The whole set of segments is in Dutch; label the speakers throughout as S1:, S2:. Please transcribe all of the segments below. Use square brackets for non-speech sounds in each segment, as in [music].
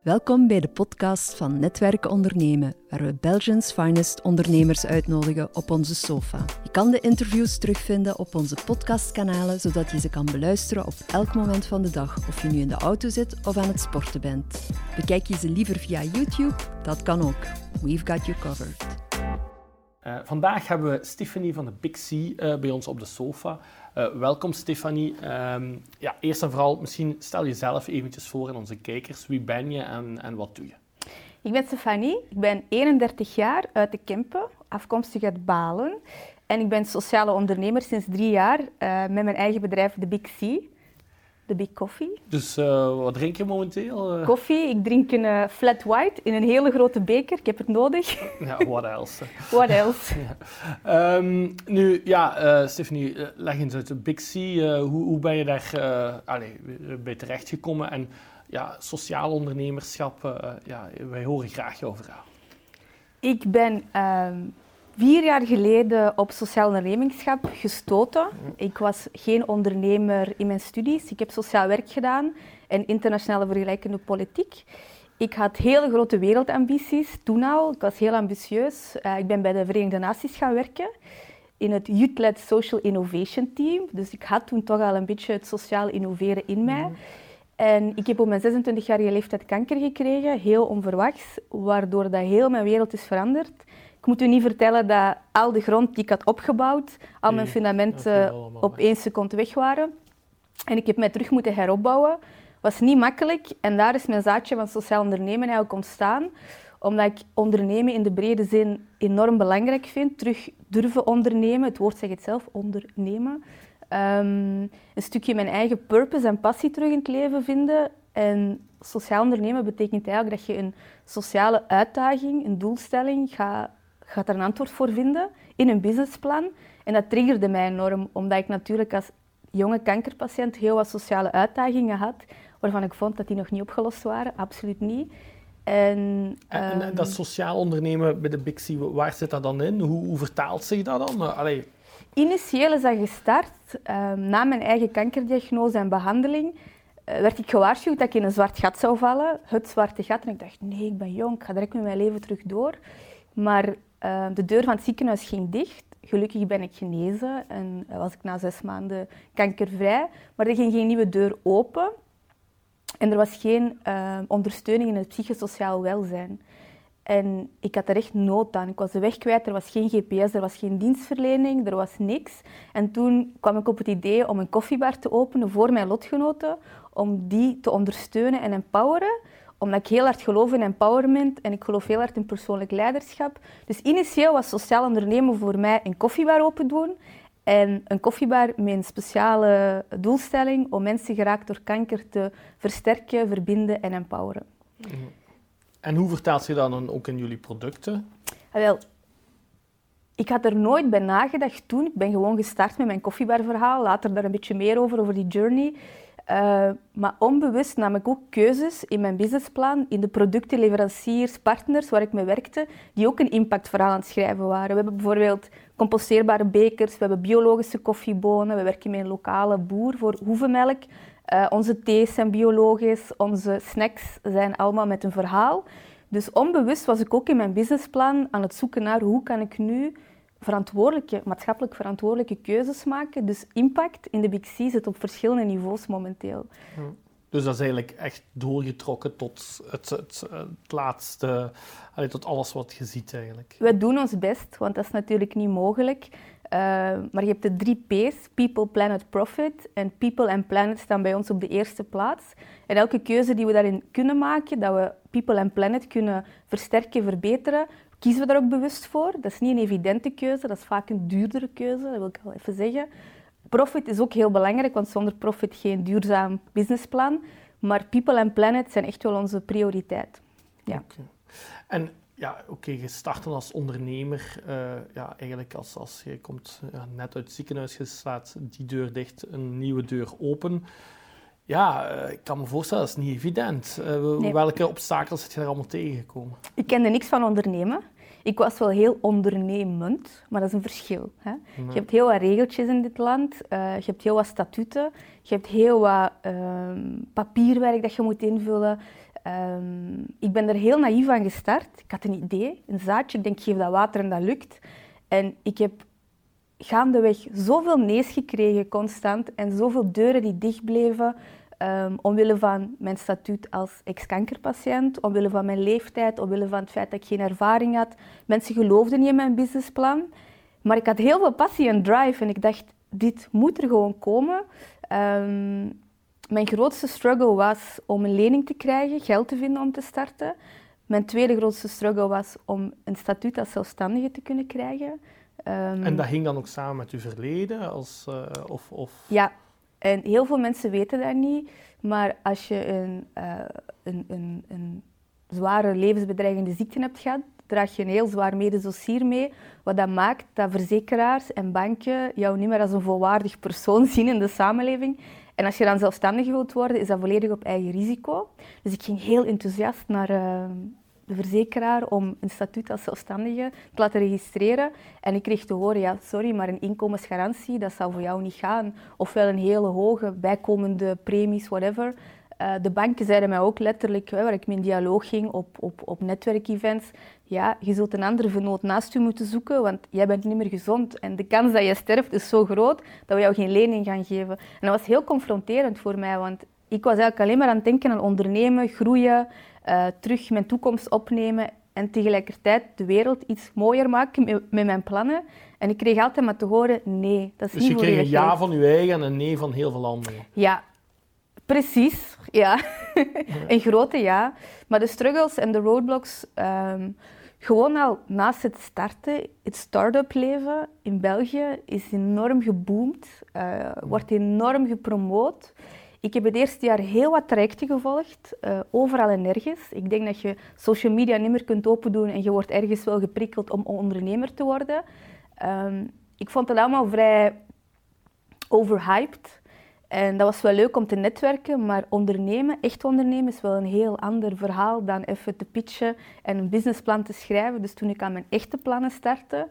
S1: Welkom bij de podcast van Netwerken Ondernemen, waar we Belgians finest ondernemers uitnodigen op onze sofa. Je kan de interviews terugvinden op onze podcastkanalen, zodat je ze kan beluisteren op elk moment van de dag, of je nu in de auto zit of aan het sporten bent. Bekijk je ze liever via YouTube? Dat kan ook. We've got you covered.
S2: Uh, vandaag hebben we Stephanie van de Big C uh, bij ons op de sofa. Uh, welkom Stefanie. Um, ja, eerst en vooral, misschien stel jezelf eventjes voor aan onze kijkers. Wie ben je en, en wat doe je?
S3: Ik ben Stefanie, ik ben 31 jaar uit de Kempen, afkomstig uit Balen. En ik ben sociale ondernemer sinds drie jaar met mijn eigen bedrijf, de Big C de Big Coffee.
S2: Dus uh, wat drink je momenteel?
S3: Uh... Koffie. Ik drink een uh, flat white in een hele grote beker. Ik heb het nodig. [laughs]
S2: Ja, what else?
S3: what else? [laughs]
S2: ja. Um, nu, ja, Stephanie, leg eens uit de Big C. hoe, hoe ben je daar allez, bij terechtgekomen? En ja, sociaal ondernemerschap, ja, wij horen graag je over jou.
S3: Ik ben um, vier jaar geleden op sociaal ondernemingschap gestoten. Ik was geen ondernemer in mijn studies. Ik heb sociaal werk gedaan en internationale vergelijkende politiek. Ik had hele grote wereldambities toen al. Ik was heel ambitieus. Uh, ik ben bij de Verenigde Naties gaan werken in het Youth-led Social Innovation Team. Dus ik had toen toch al een beetje het sociaal innoveren in mij. Mhm. En ik heb op mijn 26-jarige leeftijd kanker gekregen, heel onverwachts, waardoor dat heel mijn wereld is veranderd. Ik moet u niet vertellen dat al de grond die ik had opgebouwd, al mijn fundamenten op één seconde weg waren. En ik heb mij terug moeten heropbouwen. was niet makkelijk en daar is mijn zaadje van sociaal ondernemen eigenlijk ontstaan. Omdat ik ondernemen in de brede zin enorm belangrijk vind. Terug durven ondernemen, het woord zegt het zelf, ondernemen. Um, een stukje mijn eigen purpose en passie terug in het leven vinden. En sociaal ondernemen betekent eigenlijk dat je een sociale uitdaging, een doelstelling gaat gaat er een antwoord voor vinden in een businessplan. En dat triggerde mij enorm, omdat ik natuurlijk als jonge kankerpatiënt heel wat sociale uitdagingen had, waarvan ik vond dat die nog niet opgelost waren. Absoluut niet.
S2: En, en, ehm, dat sociaal ondernemen bij de C, waar zit dat dan in? Hoe, hoe vertaalt zich dat dan? Eh, allee.
S3: Initieel is dat gestart. Um, na mijn eigen kankerdiagnose en behandeling uh, werd ik gewaarschuwd dat ik in een zwart gat zou vallen. Het zwarte gat. En ik dacht, nee, ik ben jong, ik ga direct met mijn leven terug door. Maar uh, de deur van het ziekenhuis ging dicht. Gelukkig ben ik genezen en was ik na zes maanden kankervrij. Maar er ging geen nieuwe deur open. En er was geen uh, ondersteuning in het psychosociaal welzijn. En ik had er echt nood aan. Ik was de weg kwijt, er was geen GPS, er was geen dienstverlening, er was niks. En toen kwam ik op het idee om een koffiebar te openen voor mijn lotgenoten, om die te ondersteunen en empoweren omdat ik heel hard geloof in empowerment en ik geloof heel hard in persoonlijk leiderschap. Dus initieel was sociaal ondernemen voor mij een koffiebar open doen. En een koffiebar met een speciale doelstelling om mensen geraakt door kanker te versterken, verbinden en empoweren. Mhm.
S2: En hoe vertaalt je dat dan ook in jullie producten?
S3: Ah, wel, ik had er nooit bij nagedacht toen. Ik ben gewoon gestart met mijn koffiebarverhaal. Later daar een beetje meer over, over die journey. Uh, maar onbewust nam ik ook keuzes in mijn businessplan, in de producten, leveranciers, partners waar ik mee werkte, die ook een impactverhaal aan het schrijven waren. We hebben bijvoorbeeld composteerbare bekers, we hebben biologische koffiebonen, we werken met een lokale boer voor hoevenmelk. Uh, onze thees zijn biologisch, onze snacks zijn allemaal met een verhaal. Dus onbewust was ik ook in mijn businessplan aan het zoeken naar hoe kan ik nu verantwoordelijke, maatschappelijk verantwoordelijke keuzes maken. Dus impact in de Big C zit op verschillende niveaus momenteel.
S2: Dus dat is eigenlijk echt doorgetrokken tot het, het, het laatste, tot alles wat je ziet eigenlijk.
S3: We doen ons best, want dat is natuurlijk niet mogelijk. Uh, maar je hebt de drie P's, People, Planet, Profit. En People en Planet staan bij ons op de eerste plaats. En elke keuze die we daarin kunnen maken, dat we People en Planet kunnen versterken, verbeteren, kiezen we daar ook bewust voor. Dat is niet een evidente keuze, dat is vaak een duurdere keuze, dat wil ik wel even zeggen. Profit is ook heel belangrijk, want zonder profit geen duurzaam businessplan. Maar people en planet zijn echt wel onze prioriteit. Ja.
S2: En ja, oké, okay, je start als ondernemer. Uh, ja, eigenlijk als, als je komt net uit het ziekenhuis, je slaat die deur dicht, een nieuwe deur open. Ja, eh, ik kan me voorstellen, dat is niet evident. Uh, Welke obstakels heb je daar allemaal tegengekomen?
S3: Ik kende niks van ondernemen. Ik was wel heel ondernemend, maar dat is een verschil. Hè? Je hebt heel wat regeltjes in dit land, uh, je hebt heel wat statuten, je hebt heel wat uh, papierwerk dat je moet invullen. Ehm, ik ben er heel naïef aan gestart. Ik had een idee, een zaadje. Ik denk, geef dat water en dat lukt. En ik heb gaandeweg zoveel nees gekregen constant en zoveel deuren die dicht bleven. Um, omwille van mijn statuut als ex-kankerpatiënt, omwille van mijn leeftijd, omwille van het feit dat ik geen ervaring had. Mensen geloofden niet in mijn businessplan. Maar ik had heel veel passie en drive en ik dacht, dit moet er gewoon komen. Ehm, mijn grootste struggle was om een lening te krijgen, geld te vinden om te starten. Mijn tweede grootste struggle was om een statuut als zelfstandige te kunnen krijgen.
S2: Um, en dat hing dan ook samen met uw verleden? Als, uh, of, of...
S3: Ja, en heel veel mensen weten dat niet. Maar als je een, uh, een, een, een zware levensbedreigende ziekte hebt gehad, draag je een heel zwaar mededossier mee, wat dat maakt dat verzekeraars en banken jou niet meer als een volwaardig persoon [laughs] zien in de samenleving. En als je dan zelfstandig wilt worden, is dat volledig op eigen risico. Dus ik ging heel enthousiast naar uh, de verzekeraar om een statuut als zelfstandige te laten registreren. En ik kreeg te horen, ja, sorry, maar een inkomensgarantie, dat zal voor jou niet gaan. Ofwel een hele hoge bijkomende premies, whatever. Uh, de banken zeiden mij ook letterlijk, waar ik in dialoog ging op, op, op netwerkevents, ja, je zult een andere vernoot naast u moeten zoeken, want jij bent niet meer gezond. En de kans dat je sterft is zo groot dat we jou geen lening gaan geven. En dat was heel confronterend voor mij, want ik was eigenlijk alleen maar aan het denken aan ondernemen, groeien, uh, terug mijn toekomst opnemen en tegelijkertijd de wereld iets mooier maken met, met, mijn plannen. En ik kreeg altijd maar te horen, nee, dat is
S2: dus
S3: niet Dus je
S2: kreeg een ja van je eigen en een nee van heel veel anderen.
S3: Ja, precies. Ja, [laughs] een grote ja. Maar de struggles en de roadblocks... Um, gewoon al naast het starten, het start-up leven in België is enorm geboomd, uh, wordt enorm gepromoot. Ik heb het eerste jaar heel wat trajecten gevolgd, uh, overal en nergens. Ik denk dat je social media niet meer kunt opendoen en je wordt ergens wel geprikkeld om ondernemer te worden. Um, ik vond het allemaal vrij overhyped. En dat was wel leuk om te netwerken, maar ondernemen, echt ondernemen, is wel een heel ander verhaal dan even te pitchen en een businessplan te schrijven. Dus toen ik aan mijn echte plannen startte,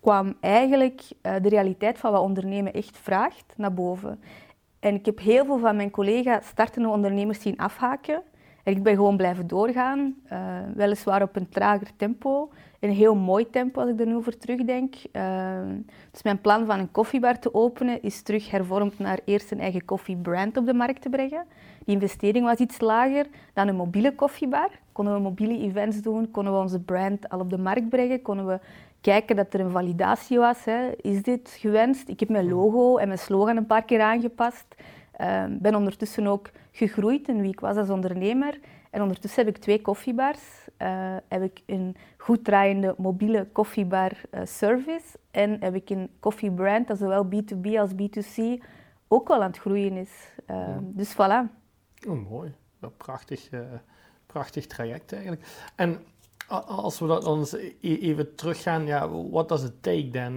S3: kwam eigenlijk uh, de realiteit van wat ondernemen echt vraagt naar boven. En ik heb heel veel van mijn collega's startende ondernemers zien afhaken. En ik ben gewoon blijven doorgaan, uh, weliswaar op een trager tempo. Een heel mooi tempo als ik er nu over terugdenk. Uh, dus mijn plan van een koffiebar te openen is terug hervormd naar eerst een eigen koffiebrand op de markt te brengen. Die investering was iets lager dan een mobiele koffiebar. Konden we mobiele events doen, konden we onze brand al op de markt brengen, konden we kijken dat er een validatie was. Hè. Is dit gewenst? Ik heb mijn logo en mijn slogan een paar keer aangepast. Uh, ben ondertussen ook gegroeid in wie ik was als ondernemer. En ondertussen heb ik twee koffiebars. Uh, heb ik een goed draaiende mobiele koffiebar uh, service. En heb ik een koffiebrand dat zowel B2B als B2C ook wel aan het groeien is. Ja. Dus voilà.
S2: Oh, mooi. Dat prachtig, prachtig traject eigenlijk. En als we dat dan e-, even teruggaan, ja, wat does it take dan?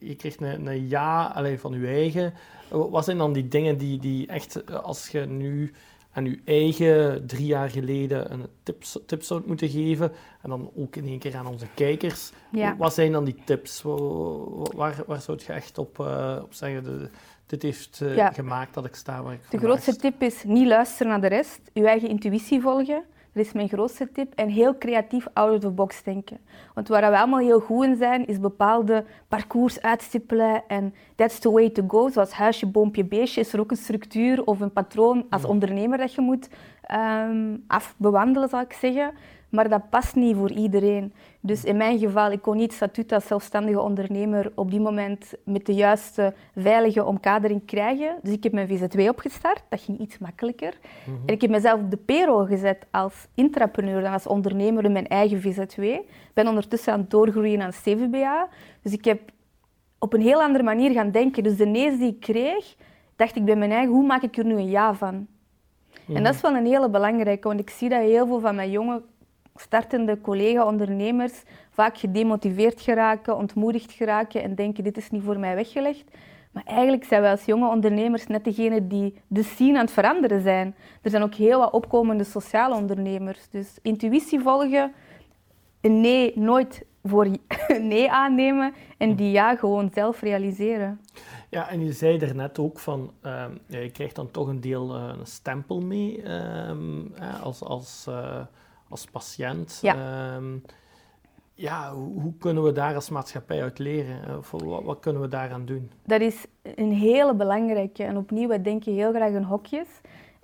S2: Je kreeg een, een ja alleen van je eigen. Wat zijn dan die dingen die, die echt, als je nu aan je eigen drie jaar geleden een tips, tips zou moeten geven, en dan ook in één keer aan onze kijkers, ja. wat zijn dan die tips? Waar, waar zou je echt op, uh, op zeggen, de, dit heeft uh, ja. gemaakt dat ik sta waar ik
S3: De grootste tip is niet luisteren naar de rest, je eigen intuïtie volgen. Dat is mijn grootste tip. En heel creatief out of the box denken. Want waar we allemaal heel goed in zijn, is bepaalde parcours uitstippelen. En that's the way to go. Zoals huisje, boompje, beestje is er ook een structuur of een patroon als ondernemer dat je moet um, afbewandelen, zal ik zeggen. Maar dat past niet voor iedereen. Dus in mijn geval, ik kon niet statuut als zelfstandige ondernemer op die moment met de juiste veilige omkadering krijgen. Dus ik heb mijn VZW opgestart. Dat ging iets makkelijker. Mm -hmm. En ik heb mezelf op de payroll gezet als intrapreneur, als ondernemer in mijn eigen VZW. Ik ben ondertussen aan het doorgroeien aan CVBA. Dus ik heb op een heel andere manier gaan denken. Dus de nee's die ik kreeg, dacht ik bij mijn eigen, hoe maak ik er nu een ja van? Mm -hmm. En dat is wel een hele belangrijke, want ik zie dat heel veel van mijn jonge startende collega-ondernemers vaak gedemotiveerd geraken, ontmoedigd geraken en denken dit is niet voor mij weggelegd. Maar eigenlijk zijn wij als jonge ondernemers net degene die de scene aan het veranderen zijn. Er zijn ook heel wat opkomende sociale ondernemers. Dus intuïtie volgen, nee nooit voor [laughs] nee aannemen en die ja gewoon zelf realiseren.
S2: Ja, en je zei er net ook van, ehm, je krijgt dan toch een deel uh, een stempel mee ehm, als, als, uh, als patiënt.
S3: Ja.
S2: Ehm, ja, hoe, hoe, kunnen we daar als maatschappij uit leren? Of wat, wat, kunnen we daaraan doen?
S3: Dat is een hele belangrijke. En opnieuw, wij denken heel graag in hokjes.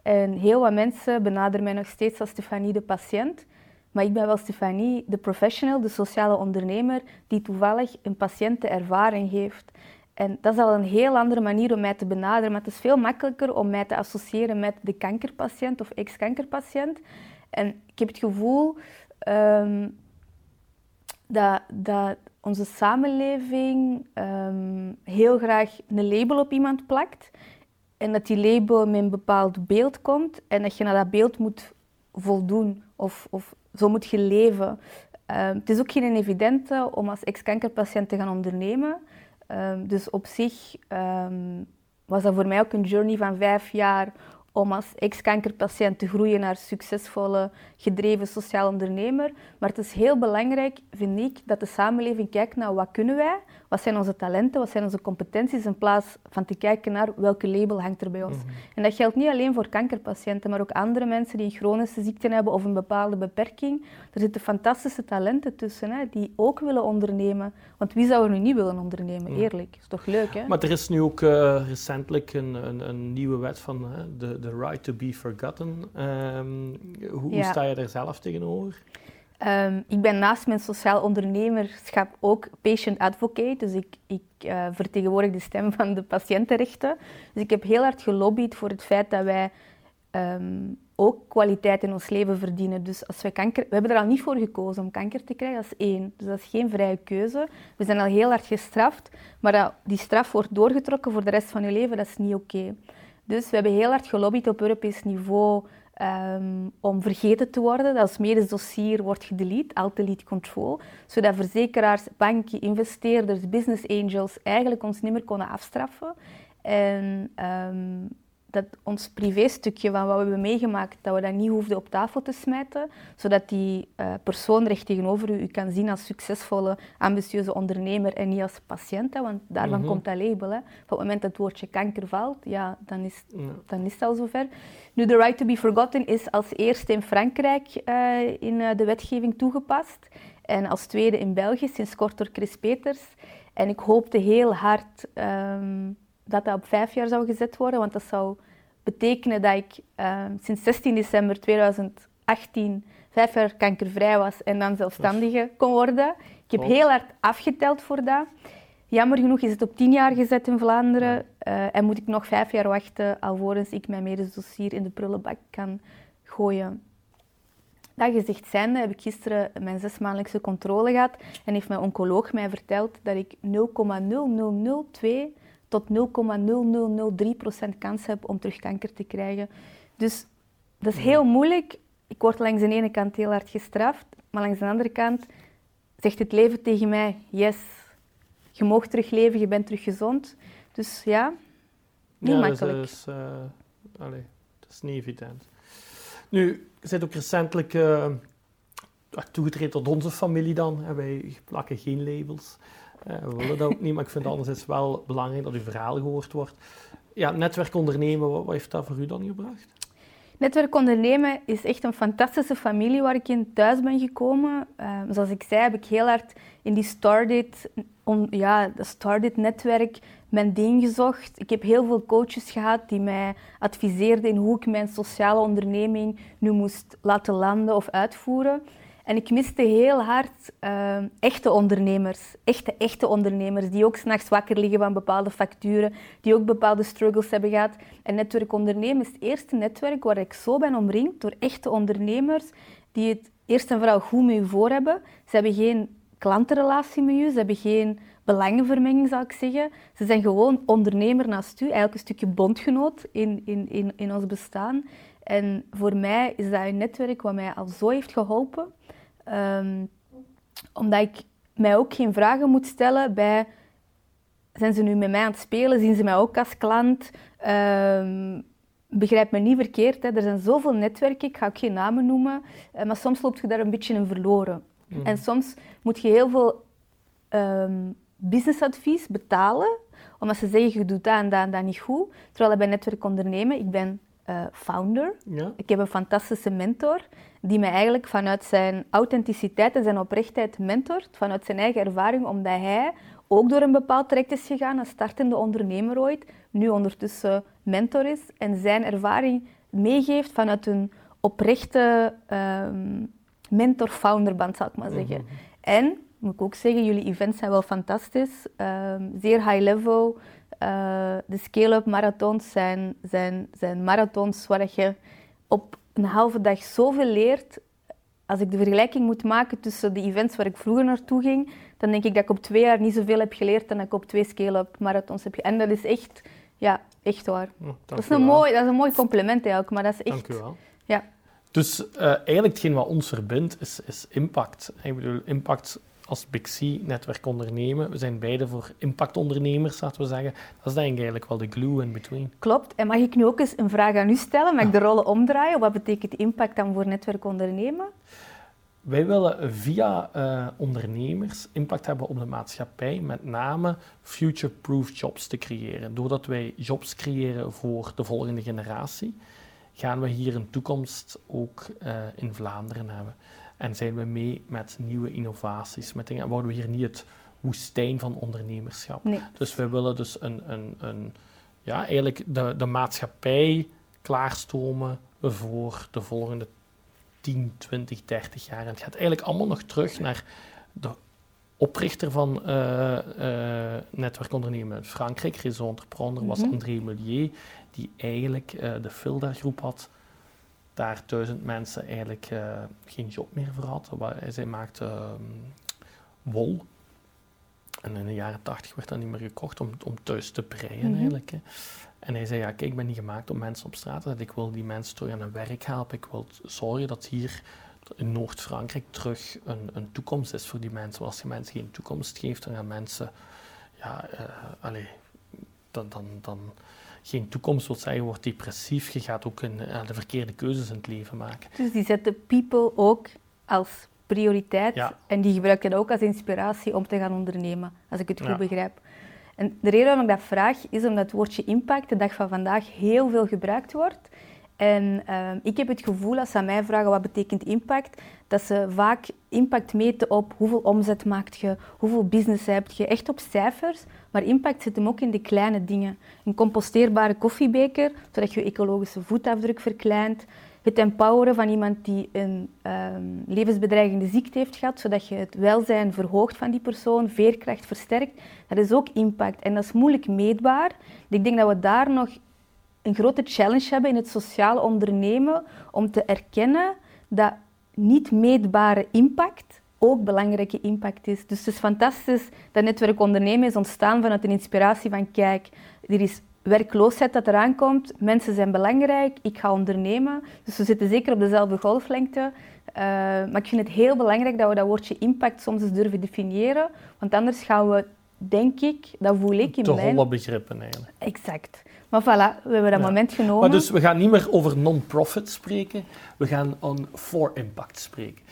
S3: En heel wat mensen benaderen mij nog steeds als Stefanie de patiënt. Maar ik ben wel Stefanie, de professional, de sociale ondernemer, die toevallig een patiëntenervaring heeft. En dat is al een heel andere manier om mij te benaderen. Maar het is veel makkelijker om mij te associëren met de kankerpatiënt of ex-kankerpatiënt. En ik heb het gevoel ehm, dat, dat onze samenleving um, heel graag een label op iemand plakt. En dat die label met een bepaald beeld komt en dat je naar dat beeld moet voldoen of, of zo moet je leven. Um, het is ook geen evidente om als ex-kankerpatiënt te gaan ondernemen. Dus op zich was dat voor mij ook een journey van vijf jaar om als ex-kankerpatiënt te groeien naar succesvolle, gedreven sociaal ondernemer. Maar het is heel belangrijk, vind ik, dat de samenleving kijkt naar wat kunnen wij, wat zijn onze talenten, wat zijn onze competenties, in plaats van te kijken naar welke label hangt er bij ons. Mhm. En dat geldt niet alleen voor kankerpatiënten, maar ook andere mensen die een chronische ziekte hebben of een bepaalde beperking. Er zitten fantastische talenten tussen, hè, die ook willen ondernemen. Want wie zou er nu niet willen ondernemen, eerlijk? Is toch leuk, hè?
S2: Maar er is nu ook uh, recentelijk een, een, een, nieuwe wet van de, right to be forgotten. Um, hoe, hoe sta je daar zelf tegenover?
S3: Um, ik ben naast mijn sociaal ondernemerschap ook patient advocate, dus ik, ik uh, vertegenwoordig de stem van de patiëntenrechten. Dus ik heb heel hard gelobbyd voor het feit dat wij um, ook kwaliteit in ons leven verdienen. Dus als wij kanker... We hebben er al niet voor gekozen om kanker te krijgen, dat is één. Dus dat is geen vrije keuze. We zijn al heel hard gestraft, maar dat die straf wordt doorgetrokken voor de rest van je leven, dat is niet oké. Dus we hebben heel hard gelobbyd op Europees niveau um, om vergeten te worden. Dat als medisch dossier wordt gedelete, alt delete control, zodat verzekeraars, banken, investeerders, business angels eigenlijk ons niet meer konden afstraffen. En um, dat ons privéstukje van wat we hebben meegemaakt, dat we dat niet hoefden op tafel te smijten, zodat die uh, persoon recht tegenover u u kan zien als succesvolle, ambitieuze ondernemer en niet als patiënt, hè, want daarvan mm -hmm. komt dat label. Hè. Op het moment dat het woordje kanker valt, ja, dan is, ja. dan is het al zover. Nu, de right to be forgotten is als eerste in Frankrijk uh, in uh, de wetgeving toegepast en als tweede in België, sinds kort door Chris Peters. En ik hoopte heel hard... Um, dat dat op vijf jaar zou gezet worden, want dat zou betekenen dat ik uh, sinds 16 december 2018 vijf jaar kankervrij was en dan zelfstandige kon worden. Ik heb heel hard afgeteld voor dat. Jammer genoeg is het op tien jaar gezet in Vlaanderen uh, en moet ik nog vijf jaar wachten alvorens ik mijn medisch dossier in de prullenbak kan gooien. Dat gezegd zijnde heb ik gisteren mijn zesmaandelijkse controle gehad en heeft mijn oncoloog mij verteld dat ik 0,0002 tot 0,0003% kans heb om terug kanker te krijgen. Dus dat is heel moeilijk. Ik word langs de ene kant heel hard gestraft, maar langs de andere kant zegt het leven tegen mij: yes, je mag terug leven, je bent terug gezond. Dus ja, niet ja, makkelijk.
S2: Dat is, uh, allez, dat is niet evident. Nu, je bent ook recentelijk uh, toegetreden tot onze familie dan. Wij plakken geen labels. Uh, we willen dat ook niet, maar ik vind het wel belangrijk dat uw verhaal gehoord wordt. Ja, netwerk ondernemen, wat, heeft dat voor u dan gebracht?
S3: Netwerk ondernemen is echt een fantastische familie waar ik in thuis ben gekomen. Uh, zoals ik zei, heb ik heel hard in die Started, ja, Started netwerk mijn ding gezocht. Ik heb heel veel coaches gehad die mij adviseerden in hoe ik mijn sociale onderneming nu moest laten landen of uitvoeren. En ik miste heel hard uh, echte ondernemers, echte, echte ondernemers, die ook s'nachts wakker liggen van bepaalde facturen, die ook bepaalde struggles hebben gehad. En netwerk ondernemen is het eerste netwerk waar ik zo ben omringd door echte ondernemers die het eerst en vooral goed met u voor hebben. Ze hebben geen klantenrelatie met u, ze hebben geen belangenvermenging, zou ik zeggen. Ze zijn gewoon ondernemer naast u, eigenlijk een stukje bondgenoot in, in, in, in ons bestaan. En voor mij is dat een netwerk wat mij al zo heeft geholpen. Um, omdat ik mij ook geen vragen moet stellen bij... Zijn ze nu met mij aan het spelen? Zien ze mij ook als klant? Um, begrijp me niet verkeerd. Hè. Er zijn zoveel netwerken, ik ga ook geen namen noemen. Uh, maar soms loop je daar een beetje in verloren. En soms moet je heel veel um, businessadvies betalen omdat ze zeggen je doet dat en dat en dat niet goed. Terwijl bij Netwerk Ondernemen, ik ben uh, founder.
S2: Ja.
S3: Ik heb een fantastische mentor die mij eigenlijk vanuit zijn authenticiteit en zijn oprechtheid mentort, vanuit zijn eigen ervaring, omdat hij ook door een bepaald traject is gegaan, een startende ondernemer ooit, nu ondertussen mentor is en zijn ervaring meegeeft vanuit een oprechte um, mentor-founder-band, zal ik maar zeggen.
S2: Mhm.
S3: En, moet ik ook zeggen, jullie events zijn wel fantastisch, um, zeer high level. Uh, de scale-up marathons zijn, zijn, zijn marathons waar je op een halve dag zoveel leert. Als ik de vergelijking moet maken tussen de events waar ik vroeger naartoe ging, dan denk ik dat ik op twee jaar niet zoveel heb geleerd dan ik op twee scale-up marathons heb geleerd. En dat is echt, ja, echt waar.
S2: Oh,
S3: dat, is een mooi, dat is een mooi compliment eigenlijk, maar dat is echt...
S2: Dank u wel.
S3: Ja.
S2: Dus uh, eigenlijk hetgeen wat ons verbindt is, is impact. Ik bedoel, impact als Big C netwerk ondernemen. We zijn beide voor impactondernemers, laten we zeggen. Dat is denk ik eigenlijk wel de glue in between.
S3: Klopt. En mag ik nu ook eens een vraag aan u stellen? Mag ik de rollen omdraaien? Wat betekent impact dan voor netwerk ondernemen?
S2: Wij willen via uh, ondernemers impact hebben op de maatschappij, met name future-proof jobs te creëren. Doordat wij jobs creëren voor de volgende generatie, gaan we hier een toekomst ook uh, in Vlaanderen hebben. En zijn we mee met nieuwe innovaties, met dingen. En worden we hier niet het woestijn van ondernemerschap.
S3: Nee.
S2: Dus we willen dus een, een, een, ja, eigenlijk de, de maatschappij klaarstomen voor de volgende 10, 20, 30 jaar. En het gaat eigenlijk allemaal nog terug naar de oprichter van uh, uh, netwerkondernemen in Frankrijk, Réseau Entreprendre, was
S3: Mhm.
S2: André Mullier, die eigenlijk uh, de Filda-groep had, daar duizend mensen eigenlijk geen job meer voor had. Zij maakte um, wol. En in de jaren tachtig werd dat niet meer gekocht om, om thuis te breien
S3: Mhm.
S2: eigenlijk. Hè. En hij zei, ja, kijk, ik ben niet gemaakt om mensen op straat te zetten. Ik wil die mensen terug aan hun werk helpen. Ik wil zorgen dat hier in Noord-Frankrijk terug een, een toekomst is voor die mensen. Want als je mensen geen toekomst geeft, dan gaan mensen, ja, uh, dan, dan, dan geen toekomst wil zeggen, wordt depressief. Je gaat ook een, uh, de verkeerde keuzes in het leven maken.
S3: Dus die zetten people ook als prioriteit
S2: Ja.
S3: en die gebruiken dat ook als inspiratie om te gaan ondernemen, als ik het goed
S2: Ja.
S3: begrijp. En de reden waarom ik dat vraag is omdat het woordje impact de dag van vandaag heel veel gebruikt wordt. En uh, ik heb het gevoel, als ze aan mij vragen wat betekent impact, dat ze vaak impact meten op hoeveel omzet maakt je, hoeveel business heb je, echt op cijfers. Maar impact zit hem ook in de kleine dingen. Een composteerbare koffiebeker, zodat je ecologische voetafdruk verkleint. Het empoweren van iemand die een um, levensbedreigende ziekte heeft gehad, zodat je het welzijn verhoogt van die persoon, veerkracht versterkt. Dat is ook impact en dat is moeilijk meetbaar. Ik denk dat we daar nog een grote challenge hebben in het sociaal ondernemen om te erkennen dat niet meetbare impact ook belangrijke impact is. Dus het is fantastisch dat netwerk ondernemen is ontstaan vanuit een inspiratie van kijk, er is werkloosheid dat eraan komt, mensen zijn belangrijk, ik ga ondernemen. Dus we zitten zeker op dezelfde golflengte. Uh, maar ik vind het heel belangrijk dat we dat woordje impact soms eens durven definiëren, want anders gaan we, denk ik, dat voel ik in
S2: Te
S3: mijn...
S2: holle begrippen eigenlijk.
S3: Exact. Maar voilà, we hebben dat
S2: Ja.
S3: moment genomen.
S2: Maar dus we gaan niet meer over non-profit spreken, we gaan on for impact spreken.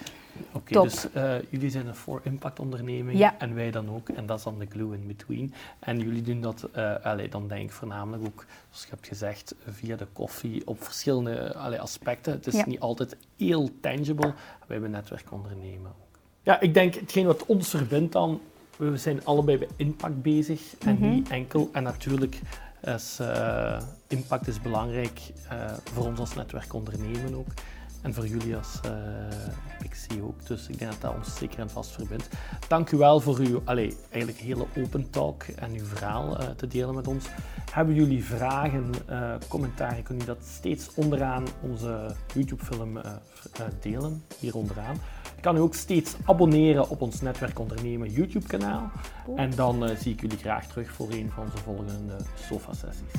S2: Oké, dus eh, jullie zijn een for impact onderneming
S3: Ja.
S2: en wij dan ook, en dat is dan de glue in between. En jullie doen dat, eh allee, dan denk ik voornamelijk ook, zoals je hebt gezegd, via de koffie op verschillende allee, aspecten. Het is
S3: Ja.
S2: niet altijd heel tangible, wij hebben netwerk ondernemen ook. Ja, ik denk hetgeen wat ons verbindt dan, we zijn allebei bij impact bezig en
S3: Mhm.
S2: niet enkel. En natuurlijk is eh, impact is belangrijk eh, voor ons als netwerk ondernemen ook. En voor jullie als uh, Pixie ook. Dus ik denk dat dat ons zeker en vast verbindt. Dank u wel voor uw allee, eigenlijk hele open talk en uw verhaal te delen met ons. Hebben jullie vragen, eh commentaren, kunnen jullie dat steeds onderaan onze YouTube-film delen, hier onderaan. Kan u ook steeds abonneren op ons Netwerk Ondernemen YouTube-kanaal. En dan eh, zie ik jullie graag terug voor een van onze volgende sofa-sessies.